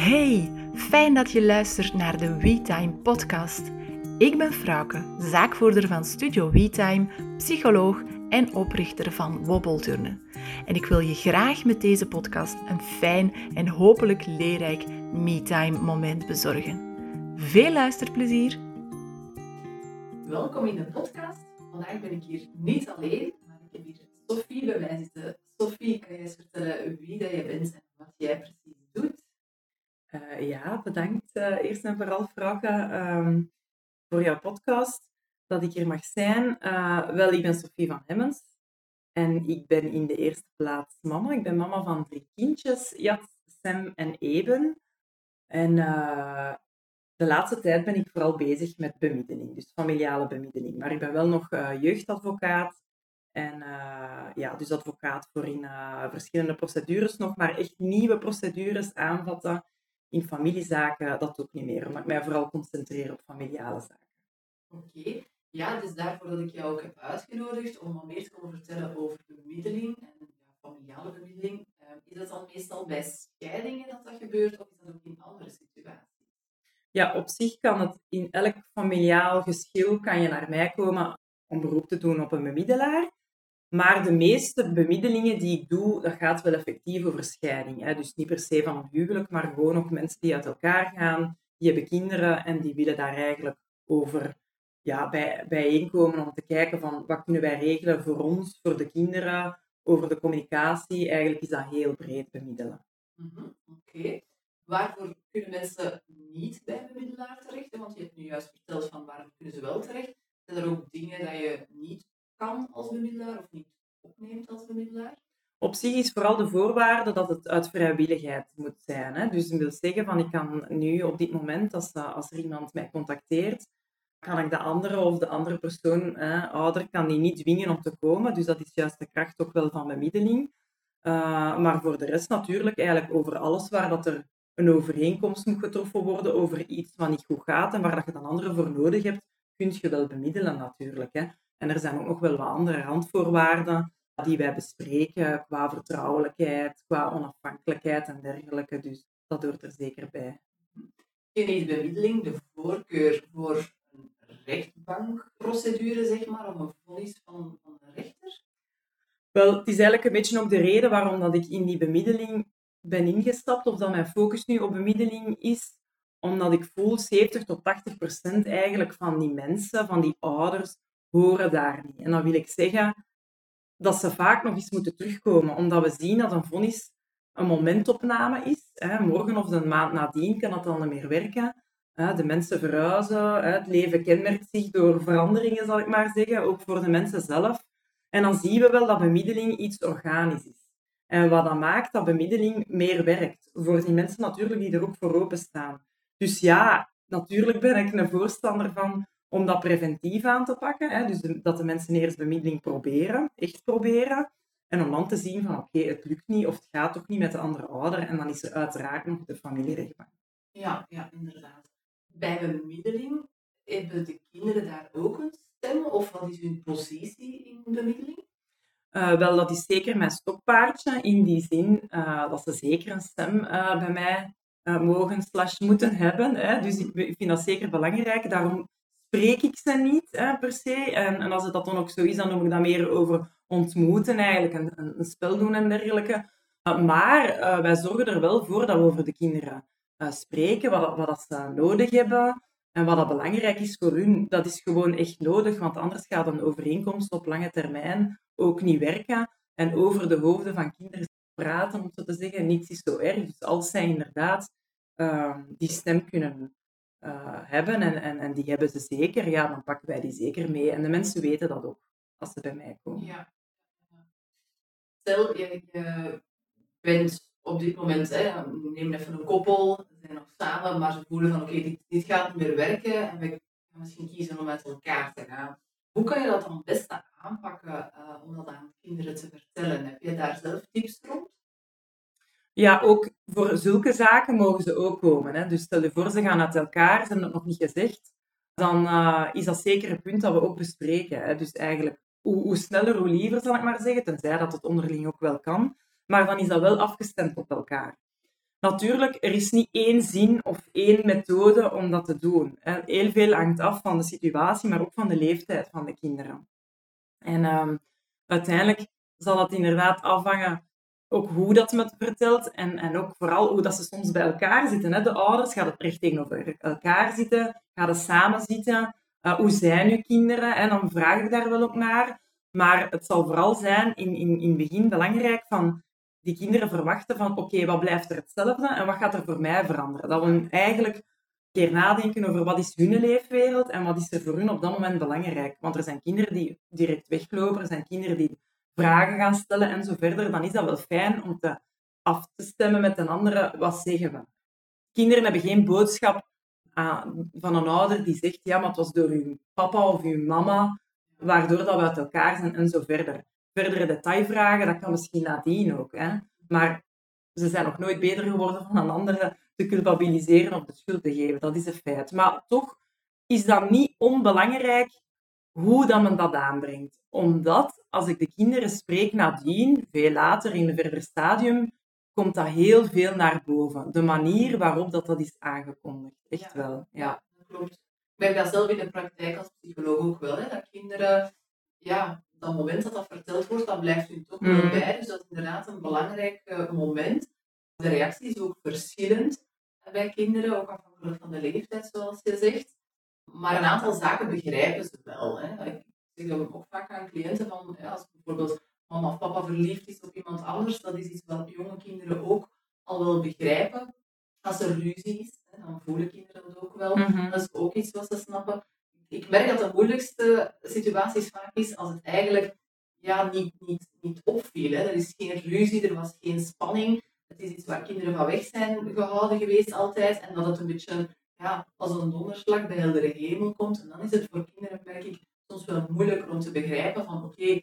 Hey, fijn dat je luistert naar de WeTime podcast. Ik ben Frauke, zaakvoerder van Studio WeTime, psycholoog en oprichter van Wobbelturnen. En ik wil je graag met deze podcast een fijn en hopelijk leerrijk MeTime moment bezorgen. Veel luisterplezier! Welkom in de podcast. Vandaag ben ik hier niet alleen, maar ik heb hier Sophie bij mij zitten. Sophie, kan je eens vertellen wie dat je bent en wat jij precies? Uh, ja, bedankt uh, eerst en vooral, Frauke, um, voor jouw podcast, dat ik hier mag zijn. Uh, wel, ik ben Sophie van Hemmens en ik ben in de eerste plaats mama. Ik ben mama van drie kindjes, Jat, Sam en Eben. En de laatste tijd ben ik vooral bezig met bemiddeling, dus familiale bemiddeling. Maar ik ben wel nog jeugdadvocaat en ja, dus advocaat voor in verschillende procedures nog, maar echt nieuwe procedures aanvatten in familiezaken dat ook niet meer, omdat ik mij vooral concentreer op familiale zaken. Oké, ja, dus daarvoor dat ik jou ook heb uitgenodigd om wat meer te komen vertellen over bemiddeling en familiale bemiddeling. Uh, is dat dan meestal bij scheidingen dat dat gebeurt of is dat ook in andere situaties? Ja, op zich kan het in elk familiaal geschil kan je naar mij komen om beroep te doen op een bemiddelaar. Maar de meeste bemiddelingen die ik doe, dat gaat wel effectief over scheiding. Hè. Dus niet per se van een huwelijk, maar gewoon ook mensen die uit elkaar gaan, die hebben kinderen en die willen daar eigenlijk over ja, bij, bijeenkomen om te kijken van wat kunnen wij regelen voor ons, voor de kinderen, over de communicatie. Eigenlijk is dat heel breed bemiddelen. Mm Oké. Waarvoor kunnen mensen niet bij een bemiddelaar terecht? Want je hebt nu juist verteld van waarvoor kunnen ze wel terecht. Zijn er ook dingen dat je niet kan als bemiddelaar of niet opneemt als bemiddelaar? Op zich is vooral de voorwaarde dat het uit vrijwilligheid moet zijn. Hè? Dus dat wil zeggen van ik kan nu op dit moment, als, eh, als er iemand mij contacteert, kan ik de andere of de andere persoon, hè, ouder, kan die niet dwingen om te komen. Dus dat is juist de kracht ook wel van bemiddeling. Uh, maar voor de rest natuurlijk eigenlijk over alles waar dat er een overeenkomst moet getroffen worden over iets wat niet goed gaat en waar dat je dan anderen voor nodig hebt, kun je wel bemiddelen natuurlijk. Hè. En er zijn ook nog wel wat andere randvoorwaarden die wij bespreken qua vertrouwelijkheid, qua onafhankelijkheid en dergelijke. Dus dat hoort er zeker bij. Geeft bemiddeling de voorkeur voor een rechtbankprocedure, zeg maar, of een vonnis van, van een rechter? Wel, het is eigenlijk een beetje ook de reden waarom dat ik in die bemiddeling ben ingestapt, of dat mijn focus nu op bemiddeling is, omdat ik voel 70 tot 80 procent eigenlijk van die mensen, van die ouders, horen daar niet. En dan wil ik zeggen dat ze vaak nog eens moeten terugkomen, omdat we zien dat een vonnis een momentopname is. Morgen of de maand nadien kan het dan niet meer werken. De mensen verhuizen, het leven kenmerkt zich door veranderingen, zal ik maar zeggen, ook voor de mensen zelf. En dan zien we wel dat bemiddeling iets organisch is. En wat dat maakt dat bemiddeling meer werkt. Voor die mensen natuurlijk die er ook voor openstaan. Dus ja, natuurlijk ben ik een voorstander van om dat preventief aan te pakken. Hè? Dus dat de mensen eerst bemiddeling proberen, echt proberen. En om dan te zien van oké, het lukt niet of het gaat toch niet met de andere ouder. En dan is er uiteraard nog de familierechtbank. Ja, ja, inderdaad. Bij bemiddeling hebben de kinderen daar ook een stem? Of wat is hun positie in bemiddeling? Uh, wel, dat is zeker mijn stokpaardje. In die zin uh, dat ze zeker een stem uh, bij mij mogen slash moeten hebben. Hè. Dus ik vind dat zeker belangrijk. Daarom spreek ik ze niet hè, per se. En, en, als het dat dan ook zo is, dan noem ik dat meer over ontmoeten eigenlijk, een, een spel doen en dergelijke. Uh, maar uh, wij zorgen er wel voor dat we over de kinderen spreken, wat, wat dat ze nodig hebben en wat dat belangrijk is voor hun. Dat is gewoon echt nodig, want anders gaat een overeenkomst op lange termijn ook niet werken. En over de hoofden van kinderen praten, om zo te zeggen, niets is zo erg. Dus als zij inderdaad ehm, die stem kunnen uh, hebben, en, en, en die hebben ze zeker, ja, dan pakken wij die zeker mee. En de mensen weten dat ook, als ze bij mij komen. Ja. Stel, je, bent op dit moment, hè, neem even een koppel, ze zijn nog samen, maar ze voelen van oké, dit, gaat niet meer werken en we gaan misschien kiezen om met elkaar te gaan. Hoe kan je dat dan het beste aanpakken uh, om dat aan kinderen te vertellen? Heb je daar zelf tips rond? Ja, ook voor zulke zaken mogen ze ook komen. Hè. Dus stel je voor, ze gaan uit elkaar, ze hebben het nog niet gezegd. Dan uh, is dat zeker een punt dat we ook bespreken. Hè. Dus eigenlijk, hoe, hoe, sneller, hoe liever, zal ik maar zeggen. Tenzij dat het onderling ook wel kan. Maar dan is dat wel afgestemd op elkaar. Natuurlijk, er is niet één zin of één methode om dat te doen. Heel veel hangt af van de situatie, maar ook van de leeftijd van de kinderen. En um, uiteindelijk zal het inderdaad afhangen ook hoe dat me het vertelt en, en ook vooral hoe dat ze soms bij elkaar zitten. Hè. De ouders gaan het recht tegenover elkaar zitten, gaan samen zitten. Uh, hoe zijn uw kinderen? En dan vraag ik daar wel ook naar. Maar het zal vooral zijn in, in, in het begin belangrijk van die kinderen verwachten van oké, wat blijft er hetzelfde en wat gaat er voor mij veranderen? Dat we eigenlijk een keer nadenken over wat is hun leefwereld en wat is er voor hun op dat moment belangrijk. Want er zijn kinderen die direct weglopen, er zijn kinderen die vragen gaan stellen en zo verder. Dan is dat wel fijn om te af te stemmen met een andere, wat zeggen we? Kinderen hebben geen boodschap uh, van een ouder die zegt, ja, maar het was door uw papa of uw mama waardoor dat we uit elkaar zijn en zo verder verdere detailvragen, dat kan misschien nadien ook. Hè? Maar ze zijn nog nooit beter geworden van een andere te culpabiliseren of de schuld te geven. Dat is een feit. Maar toch is dat niet onbelangrijk hoe dat men dat aanbrengt. Omdat als ik de kinderen spreek nadien, veel later in een verder stadium, komt dat heel veel naar boven. De manier waarop dat, dat is aangekondigd. Echt wel. Ja. dat klopt. Ik merk dat zelf in de praktijk als psycholoog ook wel. Hè, dat kinderen ja, dat moment dat dat verteld wordt, dat blijft u toch wel mm. bij. Dus dat is inderdaad een belangrijk uh, moment. De reactie is ook verschillend bij kinderen, ook afhankelijk van de leeftijd, zoals je zegt. Maar een aantal zaken begrijpen ze wel. Hè. Ik zeg dat ook vaak aan cliënten van, als bijvoorbeeld mama of papa verliefd is op iemand anders, dat is iets wat jonge kinderen ook al wel begrijpen. Als er ruzie is, hè, dan voelen kinderen dat ook wel. Mhm. Dat is ook iets wat ze snappen ik merk dat de moeilijkste situaties vaak is als het eigenlijk ja, niet, niet, niet opviel. Hè. Er is geen ruzie, er was geen spanning. Het is iets waar kinderen van weg zijn gehouden geweest altijd. En dat het een beetje ja, als een donderslag bij heldere hemel komt. En dan is het voor kinderen, merk ik, soms wel moeilijker om te begrijpen van oké,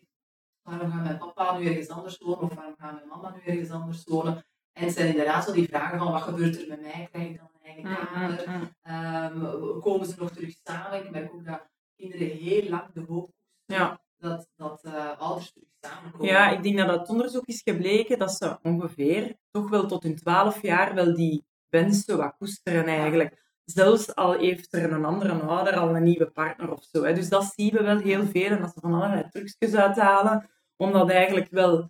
waarom gaat mijn papa nu ergens anders wonen? Of waarom gaat mijn mama nu ergens anders wonen? En het zijn inderdaad zo die vragen van wat gebeurt er met mij? Krijg ik dan een eigen mm, kamer? Mm, mm. Um, komen ze nog terug samen? Ik merk ook dat kinderen heel lang de hoop ja. dat, dat uh, ouders terug samenkomen. Ja, ik denk dat uit onderzoek is gebleken dat ze ongeveer toch wel tot hun twaalf jaar wel die wensen wat koesteren eigenlijk. Zelfs al heeft er een andere ouder al een nieuwe partner of zo. Hè. Dus dat zien we wel heel veel en dat ze van allerlei trucjes uithalen om dat eigenlijk wel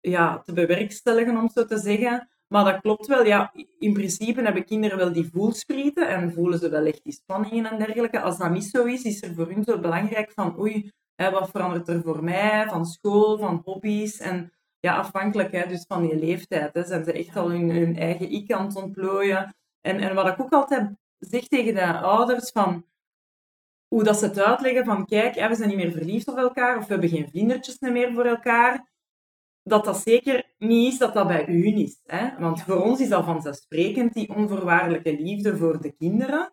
ja, te bewerkstelligen, om zo te zeggen. Maar dat klopt wel. Ja, in principe hebben kinderen wel die voelsprieten en voelen ze wel echt die spanningen en dergelijke. Als dat niet zo is, is er voor hun zo belangrijk van oei, hè, wat verandert er voor mij, van school, van hobby's. En ja, afhankelijk hè, dus van die leeftijd hè, zijn ze echt al hun, hun eigen ik aan het ontplooien. En, en wat ik ook altijd zeg tegen de ouders, van hoe dat ze het uitleggen van kijk, hè, we zijn niet meer verliefd op elkaar of we hebben geen vlindertjes meer voor elkaar dat dat zeker niet is dat dat bij u is. Hè? Want voor ons is dat vanzelfsprekend, die onvoorwaardelijke liefde voor de kinderen.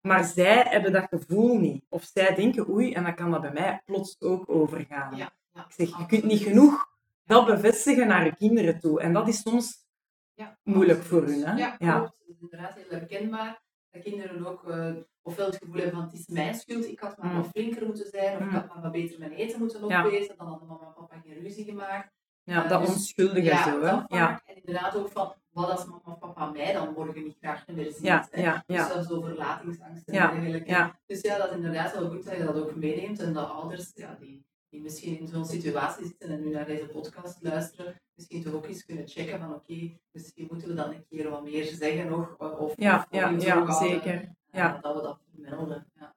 Maar zij hebben dat gevoel niet. Of zij denken, oei, en dan kan dat bij mij plots ook overgaan. Ja, ja, ik zeg, je kunt niet genoeg dat bevestigen naar je kinderen toe. En dat is soms moeilijk voor hun. Hè? Ja, ja. klopt. Dat is inderdaad heel herkenbaar. Dat kinderen ook uh, ofwel het gevoel hebben van het is mijn schuld, ik had maar mm. wat flinker moeten zijn, of ik mm. had maar wat beter mijn eten moeten opwezen, dan hadden mama en papa geen ruzie gemaakt. Ja, dat dus, onschuldige ja, zo. Hè? Ja. En inderdaad ook van, wat als mama of papa mij dan morgen niet graag meer ziet. Ja, ja, ja. Dus zelfs over verlatingsangst en dergelijke. Ja. Dus ja, dat is inderdaad wel goed dat je dat ook meeneemt. En dat ouders, ja, die, die misschien in zo'n situatie zitten en nu naar deze podcast luisteren, misschien toch ook eens kunnen checken van oké, misschien moeten we dan een keer wat meer zeggen nog. Of, ja, of ja, ja, zeker. Ja. Dat we dat vermelden. Ja.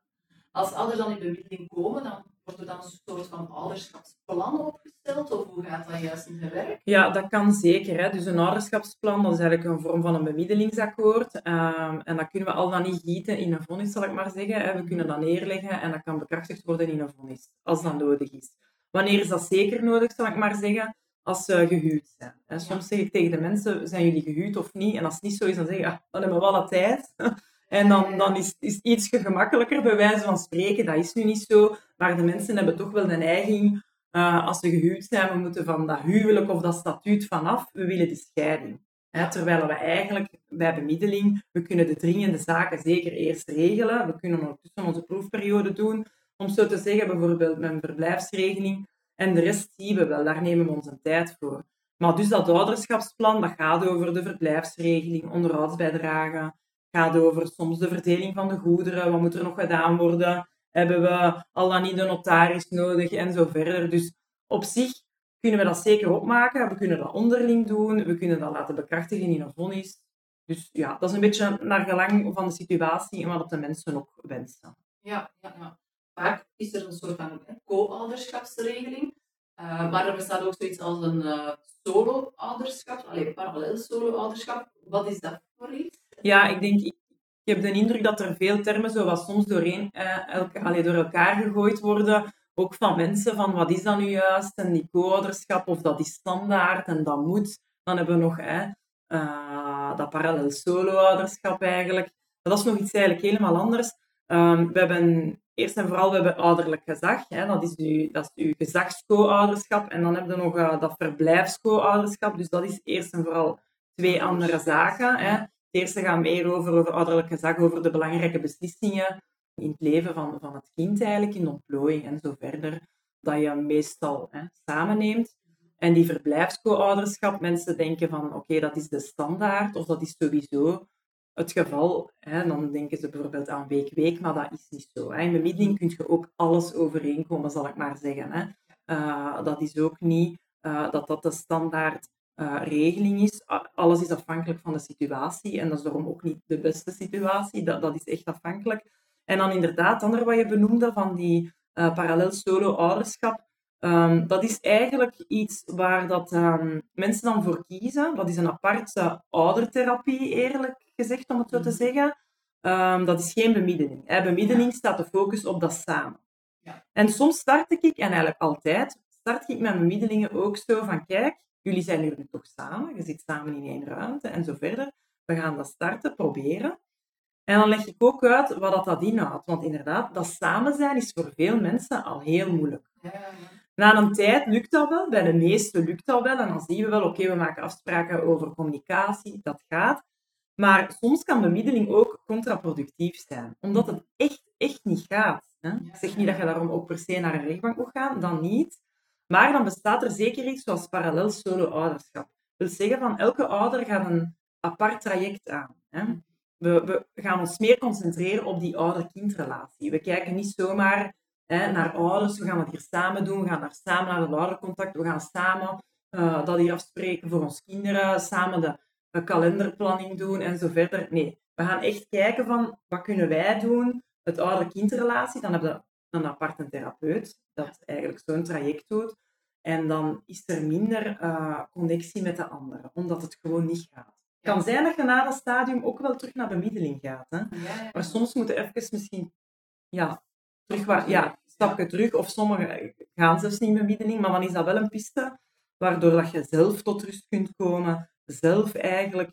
Als ouders dan in bemiddeling komen, dan wordt er dan een soort van ouderschapsplan opgesteld? Of hoe gaat dat juist in zijn werk? Ja, dat kan zeker. Hè. Dus een ouderschapsplan dat is eigenlijk een vorm van een bemiddelingsakkoord. Um, en dat kunnen we al dan niet gieten in een vonnis, zal ik maar zeggen. Hè. We kunnen dat neerleggen en dat kan bekrachtigd worden in een vonnis, als dat nodig is. Wanneer is dat zeker nodig, zal ik maar zeggen? Als ze gehuwd zijn. Soms zeg ik tegen de mensen, zijn jullie gehuwd of niet? En als het niet zo is, dan zeg ik, ah, dan hebben we wel wat tijd. En dan, dan is het iets gemakkelijker, bij wijze van spreken. Dat is nu niet zo. Maar de mensen hebben toch wel de neiging, uh, als ze gehuwd zijn, we moeten van dat huwelijk of dat statuut vanaf, we willen de scheiding. terwijl we eigenlijk bij bemiddeling, we kunnen de dringende zaken zeker eerst regelen. We kunnen ondertussen onze proefperiode doen. Om zo te zeggen, bijvoorbeeld een verblijfsregeling. En de rest zien we wel, daar nemen we onze tijd voor. Maar dus dat ouderschapsplan, dat gaat over de verblijfsregeling, onderhoudsbijdrage, gaat over soms de verdeling van de goederen, wat moet er nog gedaan worden, hebben we al dan niet de notaris nodig en zo verder. Dus op zich kunnen we dat zeker opmaken, we kunnen dat onderling doen, we kunnen dat laten bekrachtigen in een vonnis. Dus ja, dat is een beetje naar gelang van de situatie en wat de mensen ook wensen. Ja, ja, ja. Vaak is er een soort van co-ouderschapsregeling. Uh, maar er bestaat ook zoiets als een uh, solo-ouderschap, alleen parallel solo-ouderschap. Wat is dat voor iets? Ja, ik denk, ik, heb de indruk dat er veel termen zo wat soms doorheen, elka, allee, door elkaar gegooid worden. Ook van mensen, van wat is dat nu juist? En die co-ouderschap, of dat is standaard en dat moet. Dan hebben we nog dat parallel solo-ouderschap eigenlijk. Dat is nog iets eigenlijk helemaal anders. Um, we hebben eerst en vooral we hebben ouderlijk gezag. Hè. Dat, is uw, dat is uw gezagsco-ouderschap. En dan hebben we nog uh, dat verblijfsco-ouderschap. Dus dat is eerst en vooral twee andere zaken. Hè. Het eerste gaat meer over, over ouderlijk gezag, over de belangrijke beslissingen in het leven van, van het kind eigenlijk, in de ontplooiing en zo verder, dat je meestal hè, samenneemt. En die verblijfsco-ouderschap, mensen denken van oké, dat is de standaard of dat is sowieso het geval. Hè, dan denken ze bijvoorbeeld aan week-week, maar dat is niet zo. In bemiddeling kun je ook alles overeenkomen, zal ik maar zeggen. Hè. Uh, dat is ook niet uh, dat dat de standaard uh, regeling is. Alles is afhankelijk van de situatie en dat is daarom ook niet de beste situatie. Dat, dat is echt afhankelijk. En dan inderdaad, ander wat je benoemde van die parallel solo-ouderschap, Um, dat is eigenlijk iets waar dat, um, mensen dan voor kiezen. Dat is een aparte oudertherapie, eerlijk gezegd, om het zo te mhm. zeggen. Um, dat is geen bemiddeling. Hè. Bemiddeling staat de focus op dat samen. Ja. En soms start ik, en eigenlijk altijd, start ik met bemiddelingen ook zo van, kijk, jullie zijn nu toch samen, je zit samen in één ruimte en zo verder. We gaan dat starten, proberen. En dan leg ik ook uit wat dat, dat inhoudt. Want inderdaad, dat samen zijn is voor veel mensen al heel moeilijk. Ja, Na een tijd lukt dat wel, bij de meesten lukt dat wel. En dan zien we wel, oké, we maken afspraken over communicatie, dat gaat. Maar soms kan bemiddeling ook contraproductief zijn, omdat het echt, echt niet gaat. Hè? Ik zeg niet dat je daarom ook per se naar een rechtbank moet gaan, dan niet. Maar dan bestaat er zeker iets zoals parallel solo-ouderschap. Dat wil zeggen, van elke ouder gaat een apart traject aan. Hè? We, we gaan ons meer concentreren op die ouder-kindrelatie. We kijken niet zomaar hè, naar ouders, we gaan het hier samen doen, we gaan daar samen naar het oudercontact, we gaan samen uh, dat hier afspreken voor ons kinderen, samen de kalenderplanning doen en zo verder. Nee, we gaan echt kijken van wat kunnen wij doen, het ouder-kindrelatie. Dan hebben we een aparte therapeut dat eigenlijk zo'n traject doet. En dan is er minder uh, connectie met de anderen, omdat het gewoon niet gaat. Het kan zijn dat je na dat stadium ook wel terug naar bemiddeling gaat. Hè? Maar soms moeten even misschien ja, terug, ja, stapje terug. Of sommigen gaan zelfs niet bemiddeling, maar dan is dat wel een piste waardoor dat je zelf tot rust kunt komen zelf eigenlijk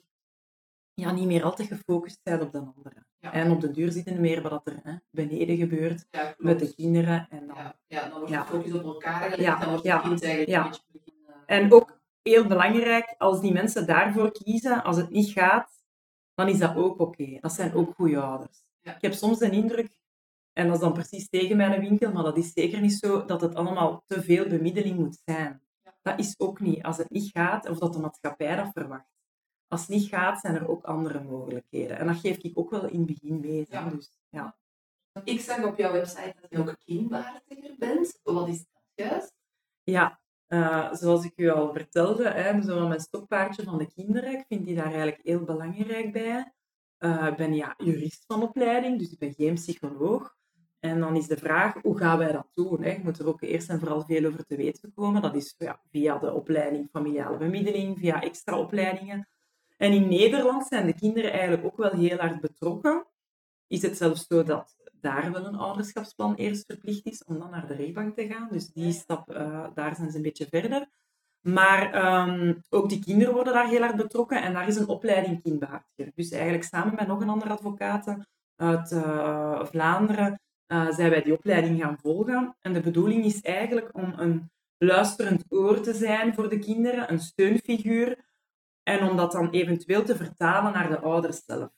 ja, niet meer altijd gefocust zijn op de anderen. En op de duur zitten meer wat er hè, beneden gebeurt met de kinderen. En dan, ja, ja, dan wordt de focus op elkaar gelegd ja, dan wordt het kind eigenlijk een beetje beginnen... En ook heel belangrijk, als die mensen daarvoor kiezen, als het niet gaat, dan is dat ook oké. Dat zijn ook goede ouders. Ik heb soms de indruk, en dat is dan precies tegen mijn winkel, maar dat is zeker niet zo, dat het allemaal te veel bemiddeling moet zijn. Dat is ook niet. Als het niet gaat, of dat de maatschappij dat verwacht. Als het niet gaat, zijn er ook andere mogelijkheden. En dat geef ik ook wel in het begin mee. Ja. Dus, ja. Ik zag op jouw website dat je ook kindbehartiger bent. Wat is dat juist? Ja, uh, zoals ik u al vertelde, hè, zo mijn stokpaardje van de kinderen, ik vind die daar eigenlijk heel belangrijk bij. Uh, ik ben ja, jurist van opleiding, dus ik ben geen psycholoog. En dan is de vraag, hoe gaan wij dat doen? Hè? Je moet er ook eerst en vooral veel over te weten komen. Dat is ja, via de opleiding familiale bemiddeling, via extra opleidingen. En in Nederland zijn de kinderen eigenlijk ook wel heel hard betrokken. Is het zelfs zo dat daar wel een ouderschapsplan eerst verplicht is om dan naar de rechtbank te gaan. Dus die stap, uh, daar zijn ze een beetje verder. Maar um, ook die kinderen worden daar heel hard betrokken en daar is een opleiding kindbehartiger. Dus eigenlijk samen met nog een andere advocaat uit uh, Vlaanderen uh, zijn wij die opleiding gaan volgen. En de bedoeling is eigenlijk om een luisterend oor te zijn voor de kinderen, een steunfiguur, en om dat dan eventueel te vertalen naar de ouders zelf.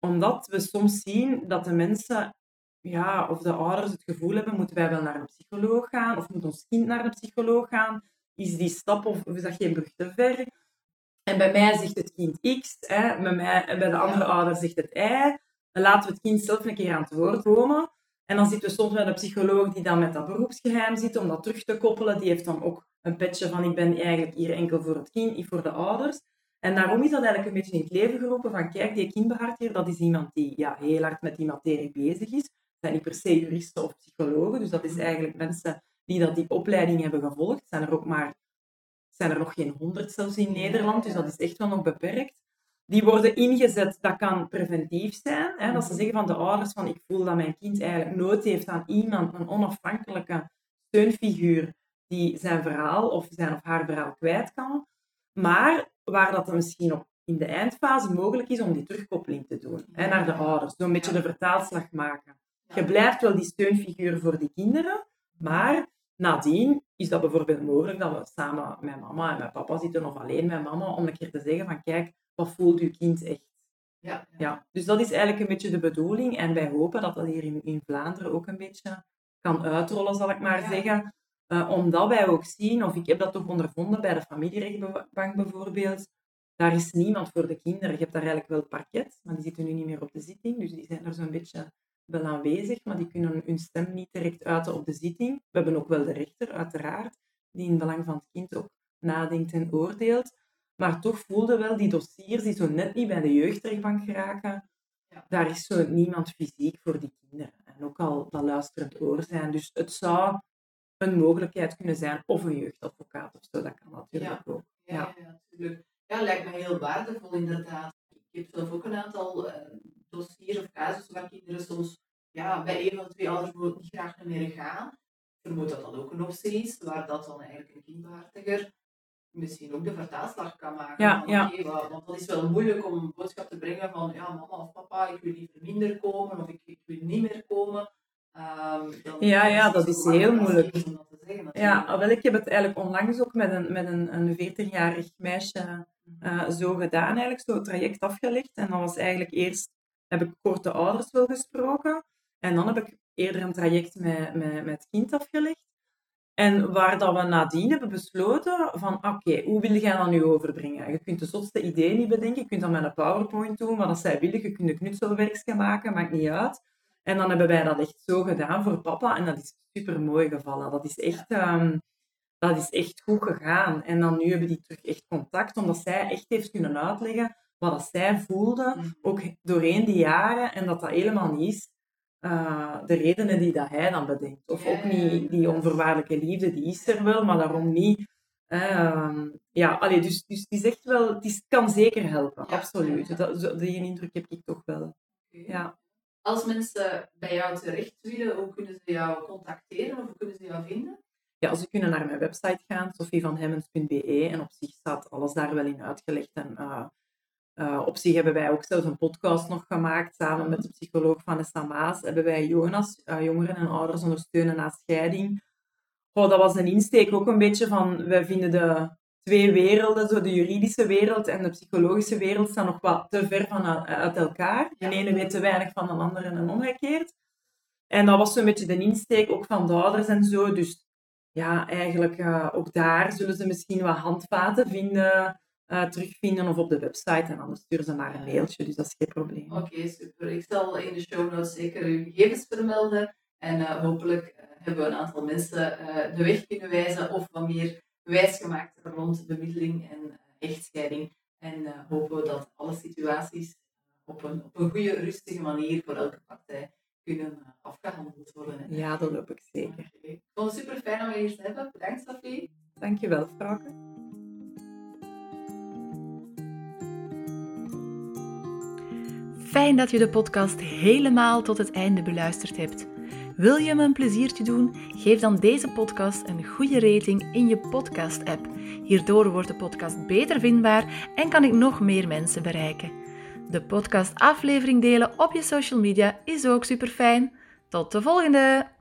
Omdat we soms zien dat de mensen, ja, of de ouders het gevoel hebben, moeten wij wel naar een psycholoog gaan, of moet ons kind naar een psycholoog gaan? is die stap of is dat geen brug te ver? En bij mij zegt het kind X, hè, bij, mij, en bij de andere ouder zegt het Y. Dan laten we het kind zelf een keer aan het woord komen. En dan zitten we soms met een psycholoog die dan met dat beroepsgeheim zit om dat terug te koppelen. Die heeft dan ook een petje van ik ben eigenlijk hier enkel voor het kind, niet voor de ouders. En daarom is dat eigenlijk een beetje in het leven geroepen van kijk, die kindbehartiger, dat is iemand die ja, heel hard met die materie bezig is. Dat zijn niet per se juristen of psychologen, dus dat is eigenlijk mensen die dat die opleiding hebben gevolgd. Zijn er ook maar zijn er nog geen honderd zelfs in Nederland, dus dat is echt wel nog beperkt. Die worden ingezet, dat kan preventief zijn. Hè, dat ze zeggen van de ouders van ik voel dat mijn kind eigenlijk nood heeft aan iemand, een onafhankelijke steunfiguur die zijn verhaal of zijn of haar verhaal kwijt kan. Maar waar dat misschien op in de eindfase mogelijk is om die terugkoppeling te doen hè, naar de ouders. Zo een beetje de vertaalslag maken. Je blijft wel die steunfiguur voor die kinderen, maar nadien is dat bijvoorbeeld mogelijk dat we samen met mama en met papa zitten of alleen met mama om een keer te zeggen van kijk, wat voelt uw kind echt? Ja, ja. Dus dat is eigenlijk een beetje de bedoeling en wij hopen dat dat hier in, in Vlaanderen ook een beetje kan uitrollen, zal ik maar zeggen. Uh, omdat wij ook zien, of ik heb dat toch ondervonden bij de familierechtbank bijvoorbeeld, daar is niemand voor de kinderen. Je hebt daar eigenlijk wel parket, maar die zitten nu niet meer op de zitting, dus die zijn er zo'n beetje wel aanwezig, maar die kunnen hun stem niet direct uiten op de zitting. We hebben ook wel de rechter, uiteraard, die in het belang van het kind ook nadenkt en oordeelt. Maar toch voelde wel die dossiers die zo net niet bij de jeugdrechtbank geraken, ja. daar is zo niemand fysiek voor die kinderen. En ook al dat luisterend oor zijn. Dus het zou een mogelijkheid kunnen zijn, of een jeugdadvocaat of zo, dat kan natuurlijk ja. ook. Ja, ja. ja, natuurlijk. Ja, lijkt me heel waardevol inderdaad. Ik heb zelf ook een aantal uh, dossiers of casussen waar kinderen soms ja, bij een van de twee ouders niet graag naar meer gaan. Ik vermoed dat dat ook een optie is, waar dat dan eigenlijk een kindbehartiger misschien ook de vertaalslag kan maken. Ja, van, ja. okay, want dat is wel moeilijk om een boodschap te brengen van ja, mama of papa, ik wil liever minder komen of ik, ik wil niet meer komen. Um, dan, ja, ja, dat is heel moeilijk. Om dat te zeggen, ja, wel, ik heb het eigenlijk onlangs ook met een, met een, een 14-jarig meisje uh, zo gedaan, eigenlijk, zo het traject afgelegd. En dat was eigenlijk eerst, heb ik kort de ouders wel gesproken. En dan heb ik eerder een traject met, met, met het kind afgelegd. En waar dat we nadien hebben besloten van, oké, hoe wil jij dat nu overbrengen? Je kunt de zotste ideeën niet bedenken, je kunt dat met een PowerPoint doen, wat dat zij willen. Je kunt een knutselwerkje maken, maakt niet uit. En dan hebben wij dat echt zo gedaan voor papa en dat is super mooi gevallen. Dat is echt, um, dat is echt goed gegaan. En dan nu hebben die terug echt contact, omdat zij echt heeft kunnen uitleggen wat dat zij voelde, ook doorheen die jaren, en dat dat helemaal niet is uh, de redenen die dat hij dan bedenkt. Of ook niet die onvoorwaardelijke liefde, die is er wel, maar daarom niet. Uh, ja, allee, dus, dus is echt wel, het kan zeker helpen, absoluut. Dat, die indruk heb ik toch wel. Ja. Als mensen bij jou terecht willen, hoe kunnen ze jou contacteren of hoe kunnen ze jou vinden? Ja, ze kunnen naar mijn website gaan, sophievanhemmens.be, en op zich staat alles daar wel in uitgelegd. En uh, uh, op zich hebben wij ook zelfs een podcast nog gemaakt samen met de psycholoog van Maas. Hebben wij Jonas, uh, jongeren en ouders ondersteunen na scheiding. Oh, dat was een insteek ook een beetje van, wij vinden de twee werelden, zo de juridische wereld en de psychologische wereld, staan nog wat te ver van uit elkaar. De ene weet te weinig van de andere en omgekeerd. En dat was zo'n beetje de insteek ook van de ouders en zo. Dus ja, eigenlijk uh, ook daar zullen ze misschien wat handvaten vinden uh, terugvinden of op de website. En anders sturen ze maar een mailtje, dus dat is geen probleem. Oké, super. Ik zal in de show notes zeker uw gegevens vermelden. En uh, hopelijk uh, hebben we een aantal mensen de weg kunnen wijzen of wat meer wijsgemaakt rond bemiddeling en echtscheiding. En hopen we dat alle situaties op een, op een goede, rustige manier voor elke partij kunnen afgehandeld worden. Ja, dat hoop ik zeker. Okay. Ik vond het super fijn om je hier te hebben. Bedankt, Sophie. Dankjewel, Frauke. Fijn dat je de podcast helemaal tot het einde beluisterd hebt. Wil je me een pleziertje doen? Geef dan deze podcast een goede rating in je podcast-app. Hierdoor wordt de podcast beter vindbaar en kan ik nog meer mensen bereiken. De podcast-aflevering delen op je social media is ook super fijn. Tot de volgende!